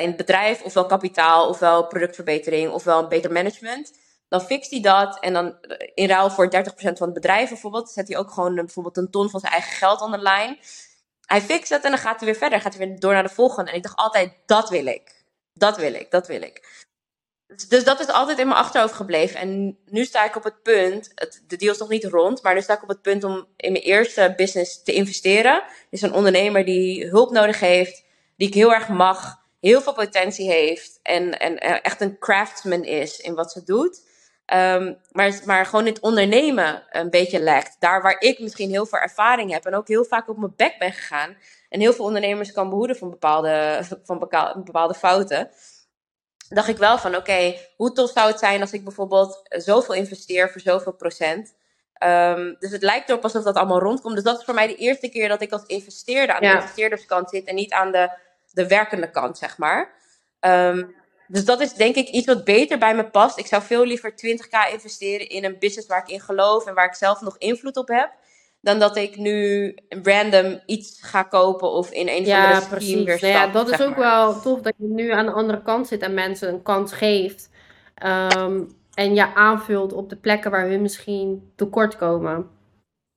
in het bedrijf, ofwel kapitaal, ofwel productverbetering, ofwel een beter management. Dan fixt hij dat en dan in ruil voor 30% van het bedrijf bijvoorbeeld, zet hij ook gewoon bijvoorbeeld een ton van zijn eigen geld on the line. Hij fixt het en dan gaat hij weer verder, gaat hij weer door naar de volgende. En ik dacht altijd, dat wil ik. Dat wil ik, dat wil ik. Dus- Dus dat is altijd in mijn achterhoofd gebleven. En nu sta ik op het punt, het, de deal is nog niet rond, maar nu sta ik op het punt om in mijn eerste business te investeren. Er is een ondernemer die hulp nodig heeft, die ik heel erg mag, heel veel potentie heeft en, en echt een craftsman is in wat ze doet. Um, maar, maar gewoon in het ondernemen een beetje lekt. Daar waar ik misschien heel veel ervaring heb en ook heel vaak op mijn bek ben gegaan. En heel veel ondernemers kan behoeden van bepaalde, van bepaalde fouten. Dacht ik wel van, oké, hoe tof zou het zijn als ik bijvoorbeeld zoveel investeer voor zoveel procent. Um, dus het lijkt erop alsof dat allemaal rondkomt. Dus dat is voor mij de eerste keer dat ik als investeerder aan de investeerderskant zit en niet aan de, de werkende kant, zeg maar. Um, dus dat is denk ik iets wat beter bij me past. Ik zou veel liever 20k investeren in een business waar ik in geloof en waar ik zelf nog invloed op heb. Dan dat ik nu random iets ga kopen of in een ja, van de precies. weer nou ja, dat is ook wel tof dat je nu aan de andere kant zit en mensen een kans geeft. Ehm, en je aanvult op de plekken waar hun misschien tekort komen.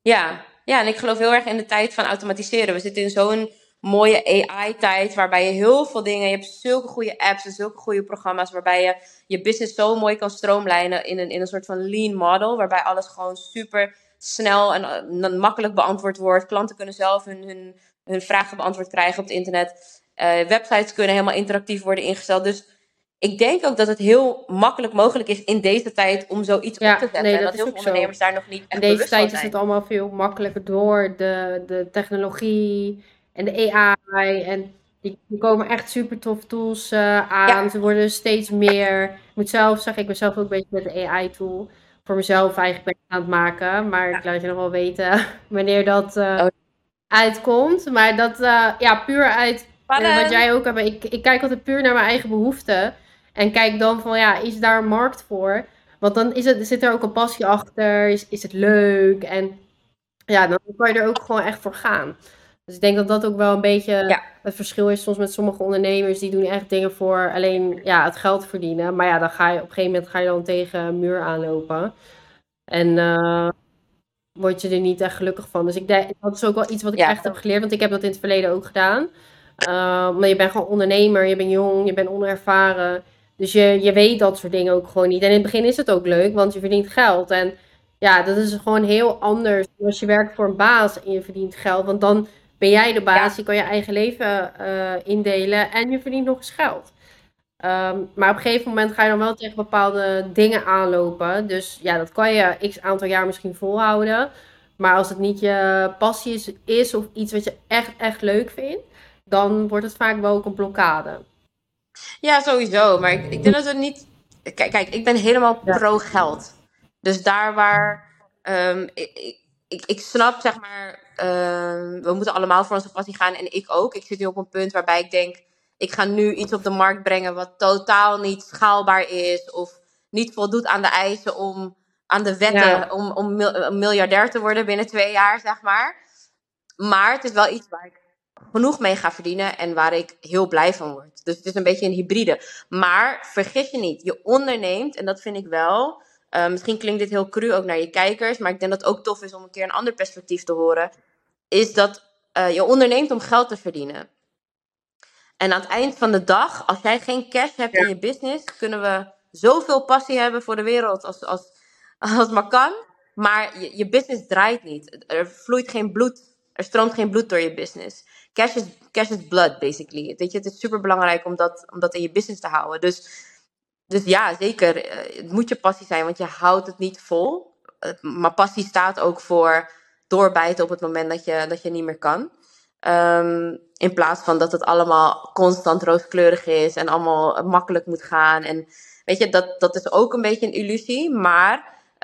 Ja. ja, en ik geloof heel erg in de tijd van automatiseren. We zitten in zo'n mooie AI-tijd, waarbij je heel veel dingen, je hebt zulke goede apps en zulke goede programma's, waarbij je je business zo mooi kan stroomlijnen in een, in een soort van lean model, waarbij alles gewoon super snel en, eh, makkelijk beantwoord wordt. Klanten kunnen zelf hun, hun, hun vragen beantwoord krijgen op het internet. Uh, websites kunnen helemaal interactief worden ingesteld. Dus ik denk ook dat het heel makkelijk mogelijk is in deze tijd om zoiets op te zetten. Nee, dat en dat heel veel ondernemers daar nog niet echt In deze tijd is het allemaal veel makkelijker door de, de technologie en de AI. En die, die komen echt super tof tools uh, aan. Ze worden steeds meer. Ik moet zelf zeggen, ik ben zelf ook een beetje met de AI-tool. Voor mezelf eigenlijk ben aan het maken. Maar ik laat je nog wel weten wanneer dat uh, uitkomt. Maar dat, uh, ja, puur uit wat jij ook hebt. Ik, ik kijk altijd puur naar mijn eigen behoeften. En kijk dan van, ja, is daar een markt voor? Want dan is het, zit er ook een passie achter. Is, is het leuk? En ja, dan kan je er ook gewoon echt voor gaan. Dus ik denk dat dat ook wel een beetje het verschil is soms met sommige ondernemers. Die doen echt dingen voor alleen ja, het geld verdienen. Maar ja, dan ga je op een gegeven moment ga je dan tegen een muur aanlopen. En uh, word je er niet echt gelukkig van. Dus ik denk, dat is ook wel iets wat ik echt heb geleerd. Want ik heb dat in het verleden ook gedaan. Uh, maar je bent gewoon ondernemer, je bent jong, je bent onervaren. Dus je, je weet dat soort dingen ook gewoon niet. En in het begin is het ook leuk, want je verdient geld. En ja, dat is gewoon heel anders als je werkt voor een baas en je verdient geld. Want dan ben jij de baas, je kan je eigen leven uh, indelen en je verdient nog eens geld. Um, maar op een gegeven moment ga je dan wel tegen bepaalde dingen aanlopen. Dus ja, dat kan je x aantal jaar misschien volhouden. Maar als het niet je passie is, is of iets wat je echt, echt leuk vindt, dan wordt het vaak wel ook een blokkade. Ja, sowieso. Maar ik, ik denk dat het niet. Kijk, kijk ik ben helemaal pro-geld. Dus daar waar. Um, ik, ik, ik snap, zeg maar, uh, we moeten allemaal voor onze passie gaan. En ik ook. Ik zit nu op een punt waarbij ik denk, ik ga nu iets op de markt brengen wat totaal niet schaalbaar is. Of niet voldoet aan de eisen om, aan de wetten, om, om miljardair te worden binnen twee jaar, zeg maar. Maar het is wel iets waar ik genoeg mee ga verdienen en waar ik heel blij van word. Dus het is een beetje een hybride. Maar vergis je niet, je onderneemt, en dat vind ik wel uh, misschien klinkt dit heel cru ook naar je kijkers, maar ik denk dat het ook tof is om een keer een ander perspectief te horen. Is dat uh, je onderneemt om geld te verdienen. En aan het eind van de dag, als jij geen cash hebt in je business, kunnen we zoveel passie hebben voor de wereld als, als, als maar kan. Maar je, je business draait niet. Er vloeit geen bloed. Er stroomt geen bloed door je business. Cash is, cash is blood, basically. Weet je, het is super belangrijk om dat, om dat in je business te houden. Dus dus ja, zeker. Eh, het moet je passie zijn, want je houdt het niet vol. Maar passie staat ook voor doorbijten op het moment dat je, dat je niet meer kan. Um, in plaats van dat het allemaal constant rooskleurig is en allemaal makkelijk moet gaan. En weet je, dat, dat is ook een beetje een illusie. Maar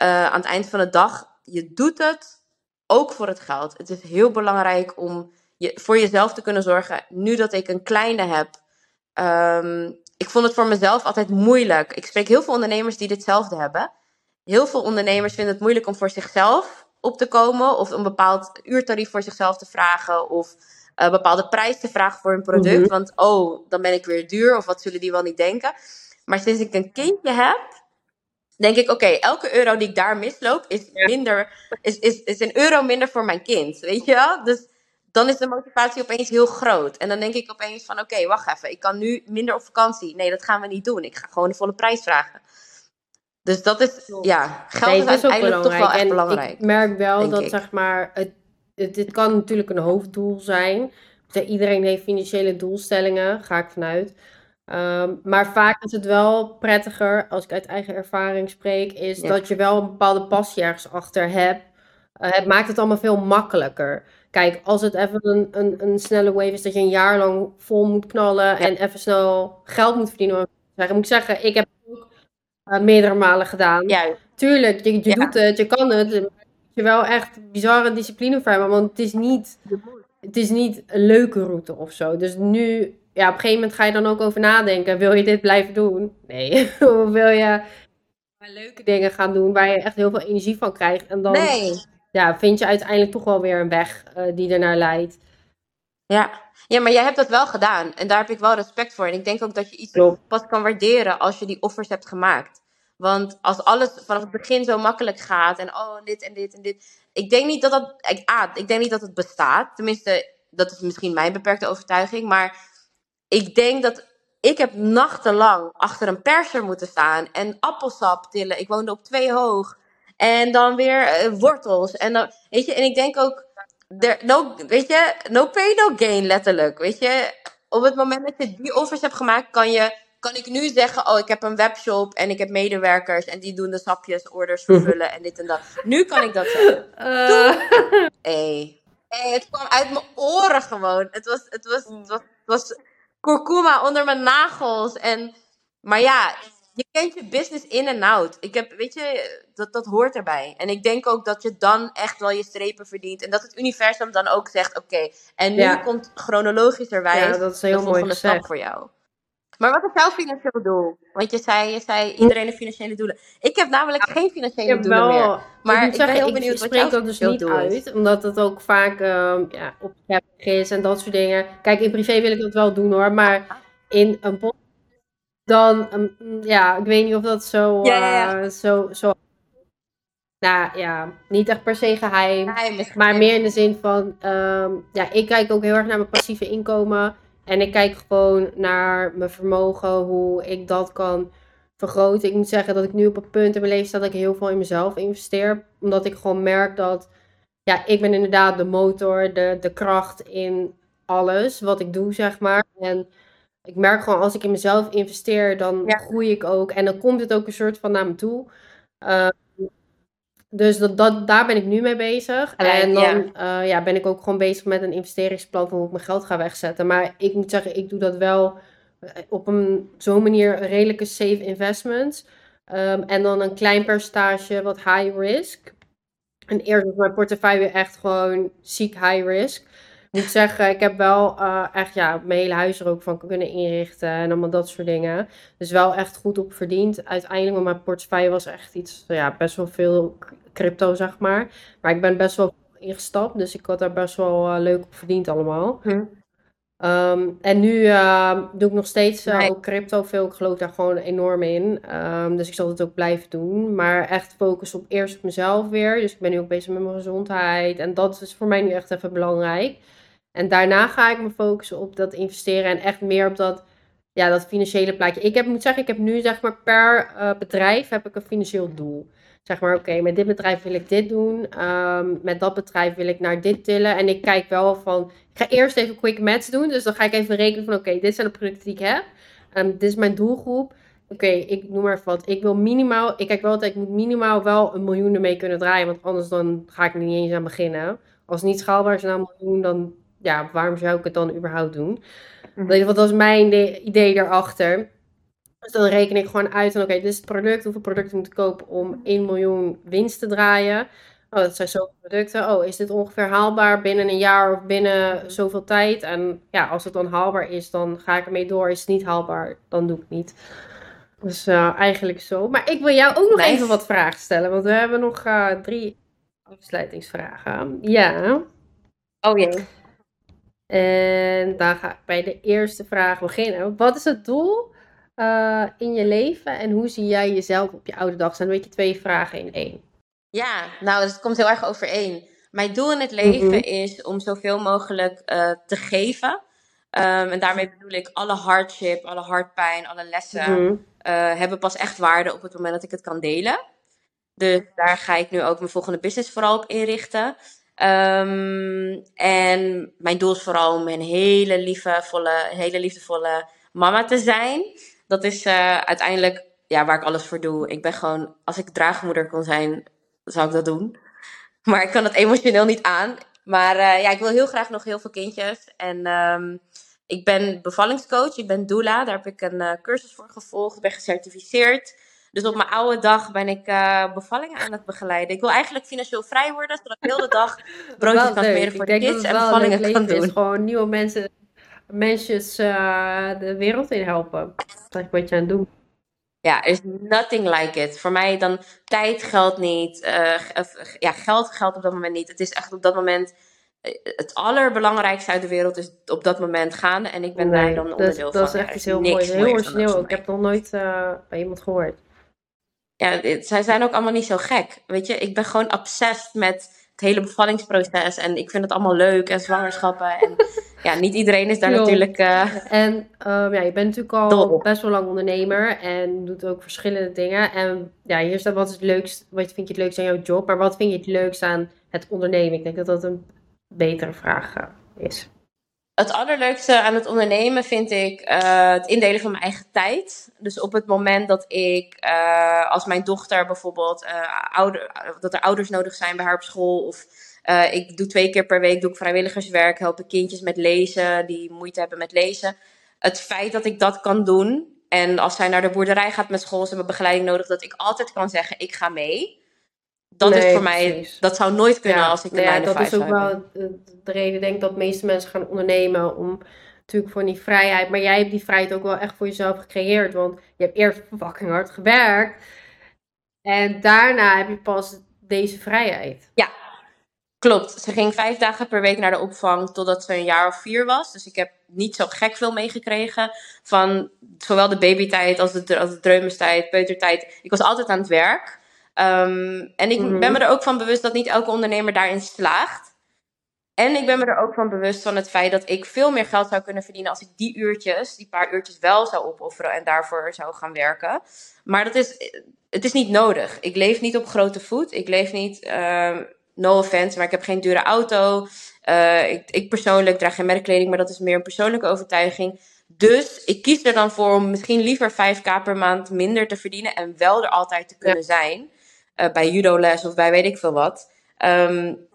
uh, aan het eind van de dag, je doet het ook voor het geld. Het is heel belangrijk om je, voor jezelf te kunnen zorgen. Nu dat ik een kleine heb, um, ik vond het voor mezelf altijd moeilijk. Ik spreek heel veel ondernemers die ditzelfde hebben. Heel veel ondernemers vinden het moeilijk om voor zichzelf op te komen. Of een bepaald uurtarief voor zichzelf te vragen. Of een bepaalde prijs te vragen voor hun product. Mhm. Want oh, dan ben ik weer duur. Of wat zullen die wel niet denken. Maar sinds ik een kindje heb, denk ik, oké, elke euro die ik daar misloop, is, minder, is, is, is een euro minder voor mijn kind. Weet je wel? Dus dan is de motivatie opeens heel groot. En dan denk ik opeens van, oké, wacht even, ik kan nu minder op vakantie. Nee, dat gaan we niet doen. Ik ga gewoon de volle prijs vragen. Dus dat is, ja, geld is, uiteindelijk toch wel echt belangrijk. Ik merk wel dat, zeg maar, het, het, dit kan natuurlijk een hoofddoel zijn. Iedereen heeft financiële doelstellingen, ga ik vanuit. Ehm, maar vaak is het wel prettiger, als ik uit eigen ervaring spreek, is dat je wel een bepaalde passie ergens achter hebt. Uh, het maakt het allemaal veel makkelijker. Kijk, als het even een, een, een snelle wave is dat je een jaar lang vol moet knallen en even snel geld moet verdienen. Ik moet zeggen, ik heb het ook uh, meerdere malen gedaan. Ja. Tuurlijk, je, je doet het, je kan het. Je wel echt bizarre discipline voor hebben, want het is niet, het is niet een leuke route of zo. Dus nu, ja, op een gegeven moment ga je dan ook over nadenken. Wil je dit blijven doen? Nee. of wil je leuke dingen gaan doen waar je echt heel veel energie van krijgt? En dan Nee. Ja, vind je uiteindelijk toch wel weer een weg uh, die ernaar leidt. Ja. ja, maar jij hebt dat wel gedaan. En daar heb ik wel respect voor. En ik denk ook dat je iets Klopt. pas kan waarderen als je die offers hebt gemaakt. Want als alles vanaf het begin zo makkelijk gaat en oh, dit en dit en dit. Ik denk niet dat dat. Ik, ah, ik denk niet dat het bestaat. Tenminste, dat is misschien mijn beperkte overtuiging. Maar ik denk dat. Ik heb nachtenlang achter een perser moeten staan en appelsap tillen. Ik woonde op twee hoog. En dan weer uh, wortels. En, dan, weet je, en ik denk ook. There, no, weet je, no pain, no gain, letterlijk. Weet je, op het moment dat je die offers hebt gemaakt, kan je kan ik nu zeggen, oh, ik heb een webshop en ik heb medewerkers en die doen de sapjes, orders vervullen en dit en dat. Nu kan ik dat zeggen. Uh. Hey. hey, het kwam uit mijn oren gewoon. Het was, het was, het was, het was kurkuma onder mijn nagels. En, maar ja, je kent je business in en out. Ik heb, weet je, dat, dat hoort erbij. En ik denk ook dat je dan echt wel je strepen verdient. En dat het universum dan ook zegt, oké, okay, en nu Ja. komt chronologischerwijs Ja, dat is heel de mooi volgende stap gezegd. voor jou. Maar wat is jouw financieel doel? Want je zei, je zei iedereen heeft financiële doelen. Ik heb namelijk geen financiële heb doelen wel, meer. Maar ik ik ben heel benieuwd wat spreek jouw dat dus niet is. uit, omdat het ook vaak ehm ja, op is en dat soort dingen. Kijk, in privé wil ik dat wel doen hoor, maar in een podcast dan, ehm, ja, ik weet niet of dat zo, Ja, ja, ja. eh, zo, zo, nou ja, niet echt per se geheim. Maar meer in de zin van, ehm, ja, ik kijk ook heel erg naar mijn passieve inkomen. En ik kijk gewoon naar mijn vermogen, hoe ik dat kan vergroten. Ik moet zeggen dat ik nu op een punt in mijn leven sta dat ik heel veel in mezelf investeer. Omdat ik gewoon merk dat, ja, ik ben inderdaad de motor, de, de kracht in alles wat ik doe, zeg maar. En ik merk gewoon als ik in mezelf investeer, dan Ja. groei ik ook. En dan komt het ook een soort van naar me toe. Eh, dus dat, dat, daar ben ik nu mee bezig. En dan ja. eh, ja, ben ik ook gewoon bezig met een investeringsplan van hoe ik mijn geld ga wegzetten. Maar ik moet zeggen, ik doe dat wel eh, op een zo'n manier een redelijke safe investments. Ehm, en dan een klein percentage wat high risk. En eerst was mijn portefeuille echt gewoon ziek high risk. Ik moet zeggen, ik heb wel eh, echt ja, mijn hele huis er ook van kunnen inrichten en allemaal dat soort dingen. Dus wel echt goed op verdiend. Uiteindelijk, want mijn portefeuille was echt iets, ja, best wel veel crypto, zeg maar. Maar ik ben best wel ingestapt, dus ik had daar best wel eh, leuk op verdiend allemaal. Hm. Ehm, en nu eh, doe ik nog steeds Nee. ook crypto veel. Ik geloof daar gewoon enorm in. Ehm, dus ik zal het ook blijven doen. Maar echt focus op eerst op mezelf weer. Dus ik ben nu ook bezig met mijn gezondheid. En dat is voor mij nu echt even belangrijk. En daarna ga ik me focussen op dat investeren en echt meer op dat, ja, dat financiële plaatje. Ik heb, moet zeggen, ik heb nu zeg maar per eh, bedrijf heb ik een financieel doel. Zeg maar, oké, met dit bedrijf wil ik dit doen. ehm, met dat bedrijf wil ik naar dit tillen. En ik kijk wel van, ik ga eerst even quick maths doen. Dus dan ga ik even rekenen van, oké, dit zijn de producten die ik heb. Ehm, dit is mijn doelgroep. Oké, ik noem maar wat. Ik wil minimaal, ik kijk wel altijd, ik moet minimaal wel een miljoen ermee kunnen draaien. Want anders dan ga ik er niet eens aan beginnen. Als het niet schaalbaar is naar een miljoen, dan ja, waarom zou ik het dan überhaupt doen? Mhm. Ieder geval, dat is mijn de- idee daarachter. Dus dan reken ik gewoon uit van, oké, dit is het product. Hoeveel producten moet ik kopen om 1 miljoen winst te draaien? Oh, dat zijn zoveel producten. Oh, is dit ongeveer haalbaar binnen een jaar of binnen zoveel tijd? En ja, als het dan haalbaar is, dan ga ik ermee door. Is het niet haalbaar, dan doe ik het niet. Dus eh, eigenlijk zo. Maar ik wil jou ook nog Nice. even wat vragen stellen. Want we hebben nog eh, drie afsluitingsvragen. Ja. Oh jee. En dan ga ik bij de eerste vraag beginnen. Wat is het doel eh, in je leven en hoe zie jij jezelf op je oude dag? zijn een beetje twee vragen in één. Ja, nou, het komt heel erg overeen. Mijn doel in het leven Mhm. is om zoveel mogelijk eh, te geven. Ehm, en daarmee bedoel ik alle hardship, alle hartpijn, alle lessen Mhm. eh, hebben pas echt waarde op het moment dat ik het kan delen. Dus daar ga ik nu ook mijn volgende business vooral op inrichten. Ehm, en mijn doel is vooral om een hele liefdevolle, hele liefdevolle mama te zijn. Dat is uh, uiteindelijk ja, waar ik alles voor doe. Ik ben gewoon, als ik draagmoeder kon zijn, zou ik dat doen. Maar ik kan het emotioneel niet aan. Maar uh, ja, ik wil heel graag nog heel veel kindjes. En um, ik ben bevallingscoach, ik ben doula. Daar heb ik een uh, cursus voor gevolgd, ben gecertificeerd. Dus op mijn oude dag ben ik uh, bevallingen aan het begeleiden. Ik wil eigenlijk financieel vrij worden, zodat ik heel de dag broodjes kan smeren voor de kids en bevallingen kan doen. Is gewoon nieuwe mensen, mensen uh, de wereld in helpen. Dat is wat je aan het doen. Ja, is nothing like it. Voor mij dan tijd geldt niet. Uh, ja, geld geldt op dat moment niet. Het is echt op dat moment het allerbelangrijkste uit de wereld is op dat moment gaan. En ik ben daar dan onderdeel dat, van. Dat is echt iets heel moois. Heel origineel. Ik heb nog nooit uh, bij iemand gehoord. Ja, dit, zij zijn ook allemaal niet zo gek. Weet je, ik ben gewoon obsessed met het hele bevallingsproces. En ik vind het allemaal leuk en zwangerschappen. En ja, niet iedereen is daar natuurlijk. Uh, en um, ja, je bent natuurlijk al best wel lang ondernemer. En doet ook verschillende dingen. En ja, hier staat wat is het leukst. Wat vind je het leukst aan jouw job? Maar wat vind je het leukst aan het ondernemen? Ik denk dat dat een betere vraag eh, is. Het allerleukste aan het ondernemen vind ik uh, het indelen van mijn eigen tijd. Dus op het moment dat ik, uh, als mijn dochter bijvoorbeeld, uh, ouder, dat er ouders nodig zijn bij haar op school. Of ik doe twee keer per week doe ik vrijwilligerswerk, help ik kindjes met lezen, die moeite hebben met lezen. Het feit dat ik dat kan doen. En als zij naar de boerderij gaat met school, ze hebben begeleiding nodig, dat ik altijd kan zeggen, ik ga mee dat is voor mij, dat zou nooit kunnen als ik de ja, Dat is ook wel de reden, denk ik, dat de meeste mensen gaan ondernemen om natuurlijk voor die vrijheid. Maar jij hebt die vrijheid ook wel echt voor jezelf gecreëerd, want je hebt eerst fucking hard gewerkt en daarna heb je pas deze vrijheid. Ja, klopt. Ze ging vijf dagen per week naar de opvang totdat ze een jaar of vier was. Dus ik heb niet zo gek veel meegekregen van zowel de babytijd als de, als de peutertijd. Ik was altijd aan het werk. Um, en ik ben me er ook van bewust dat niet elke ondernemer daarin slaagt. En ik ben me er ook van bewust van het feit dat ik veel meer geld zou kunnen verdienen als ik die uurtjes, die paar uurtjes wel zou opofferen en daarvoor zou gaan werken. Maar dat is, het is niet nodig. Ik leef niet op grote voet. Ik leef niet, uh, no offense, maar ik heb geen dure auto. Uh, ik, ik persoonlijk draag geen merkkleding, maar dat is meer een persoonlijke overtuiging. Dus ik kies er dan voor om misschien liever 5k per maand minder te verdienen en wel er altijd te kunnen zijn uh, bij judoles of bij weet ik veel wat. Um,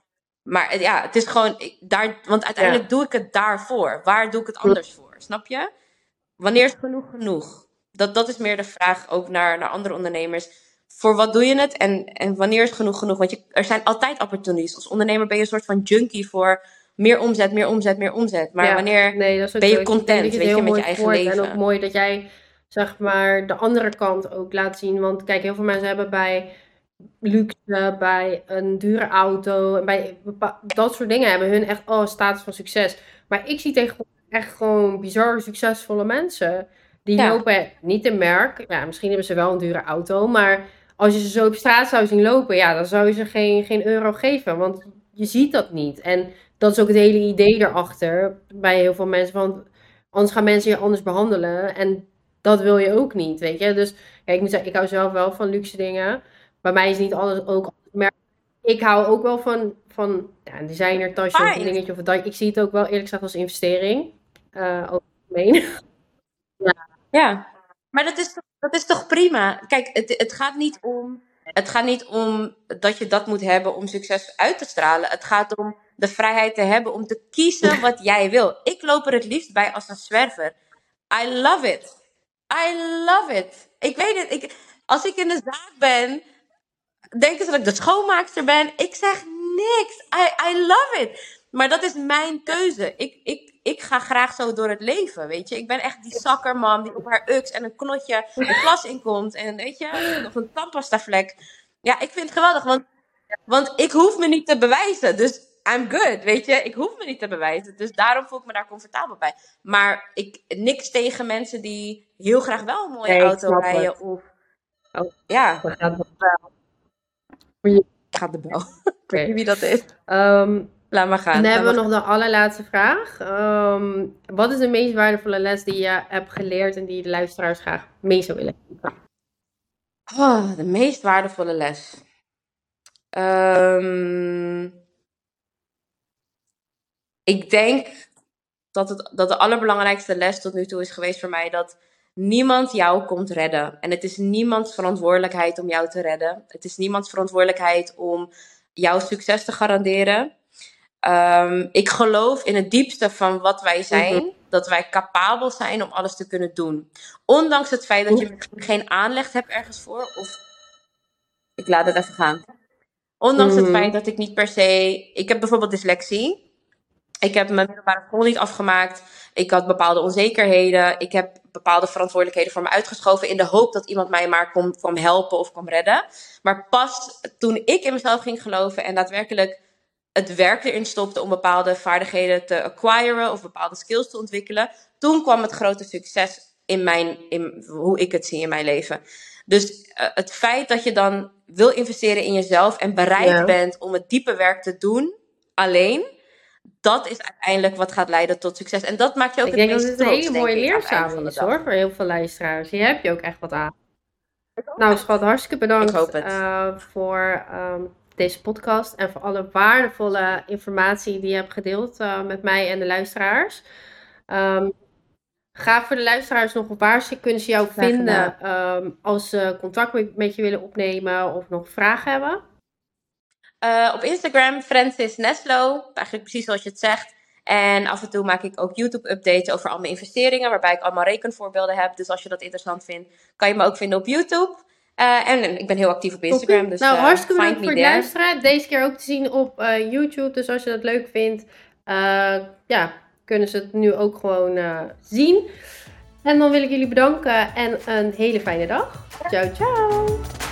maar ja, het is gewoon, ik, daar, want uiteindelijk doe ik het daarvoor. Waar doe ik het anders voor? Snap je? Wanneer is genoeg genoeg? Dat, dat is meer de vraag ook naar, naar andere ondernemers. Voor wat doe je het en, en wanneer is genoeg genoeg? Want je, er zijn altijd opportunities. Als ondernemer ben je een soort van junkie voor meer omzet, meer omzet, meer omzet. Maar wanneer nee, ben je content, weet je, met je eigen leven? En ook mooi dat jij, zeg maar, de andere kant ook laat zien. Want kijk, heel veel mensen hebben bij luxe, bij een dure auto, bij dat soort dingen hebben hun echt oh, status van succes. Maar ik zie tegenwoordig echt gewoon bizar succesvolle mensen. Die lopen niet in merk. Ja, misschien hebben ze wel een dure auto, maar als je ze zo op straat zou zien lopen, ja, dan zou je ze geen, geen euro geven. Want je ziet dat niet. En dat is ook het hele idee erachter bij heel veel mensen. Want anders gaan mensen je anders behandelen. En dat wil je ook niet, weet je. Dus ja, ik moet zeggen, ik hou zelf wel van luxe dingen bij mij is niet alles ook. Maar ik hou ook wel van, van ja, een designer tasje of een dingetje. Of dat. Ik zie het ook wel eerlijk gezegd als investering. Uh, ja. ja, maar dat is, toch, dat is toch prima? Kijk, het, het gaat niet om. Het gaat niet om dat je dat moet hebben om succes uit te stralen. Het gaat om de vrijheid te hebben om te kiezen wat jij wil. Ik loop er het liefst bij als een zwerver. I love it. I love it. Ik weet het. Ik, als ik in de zaak ben denken ze dat ik de schoonmaakster ben. Ik zeg niks. I, I love it. Maar dat is mijn keuze. Ik, ik, ik ga graag zo door het leven, weet je. Ik ben echt die zakkerman die op haar ux en een knotje de klas inkomt. En weet je, nog een tandpasta vlek. Ja, ik vind het geweldig, want, want ik hoef me niet te bewijzen. Dus I'm good, weet je. Ik hoef me niet te bewijzen. Dus daarom voel ik me daar comfortabel bij. Maar ik niks tegen mensen die heel graag wel een mooie auto rijden. Of, oh, ja. Ik ga de bel. Ik weet niet wie dat is. Um, Laat maar gaan. Dan hebben we nog de allerlaatste vraag. Um, wat is de meest waardevolle les die je hebt geleerd en die de luisteraars graag mee zou willen geven? Oh, de meest waardevolle les. Um, ik denk dat, het, dat de allerbelangrijkste les tot nu toe is geweest voor mij dat niemand jou komt redden. En het is niemands verantwoordelijkheid om jou te redden. Het is niemands verantwoordelijkheid om jouw succes te garanderen. Ehm, ik geloof in het diepste van wat wij zijn, mhm. dat wij capabel zijn om alles te kunnen doen. Ondanks het feit dat je misschien geen aanleg hebt ergens voor, of ik laat het even gaan. Ondanks het mhm. feit dat ik niet per se. Ik heb bijvoorbeeld dyslexie. Ik heb mijn middelbare school niet afgemaakt. Ik had bepaalde onzekerheden. Ik heb bepaalde verantwoordelijkheden voor me uitgeschoven. In de hoop dat iemand mij maar kon, kwam helpen of kwam redden. Maar pas toen ik in mezelf ging geloven en daadwerkelijk het werk erin stopte om bepaalde vaardigheden te acquiren of bepaalde skills te ontwikkelen. Toen kwam het grote succes in, mijn, in hoe ik het zie in mijn leven. Dus uh, het feit dat je dan wil investeren in jezelf en bereid bent om het diepe werk te doen alleen, dat is uiteindelijk wat gaat leiden tot succes. En dat maakt je ook ik het denk meest dat het een hele mooie leerzaam is hoor, voor heel veel luisteraars. Hier heb je ook echt wat aan. Nou schat, hartstikke bedankt uh, voor um, deze podcast en voor alle waardevolle informatie die je hebt gedeeld uh, met mij en de luisteraars. Um, Ga voor de luisteraars nog, waar ze, kunnen ze jou vinden um, als ze contact met je willen opnemen of nog vragen hebben? Uh, op Instagram, Francis Neslo, eigenlijk precies zoals je het zegt. En af en toe maak ik ook YouTube-updates over al mijn investeringen, waarbij ik allemaal rekenvoorbeelden heb. Dus als je dat interessant vindt, kan je me ook vinden op YouTube. Uh, en ik ben heel actief op Instagram. Dus, nou, uh, hartstikke bedankt voor het luisteren. Deze keer ook te zien op YouTube. Dus als je dat leuk vindt, ja, kunnen ze het nu ook gewoon zien. En dan wil ik jullie bedanken en een hele fijne dag. Ciao, ciao.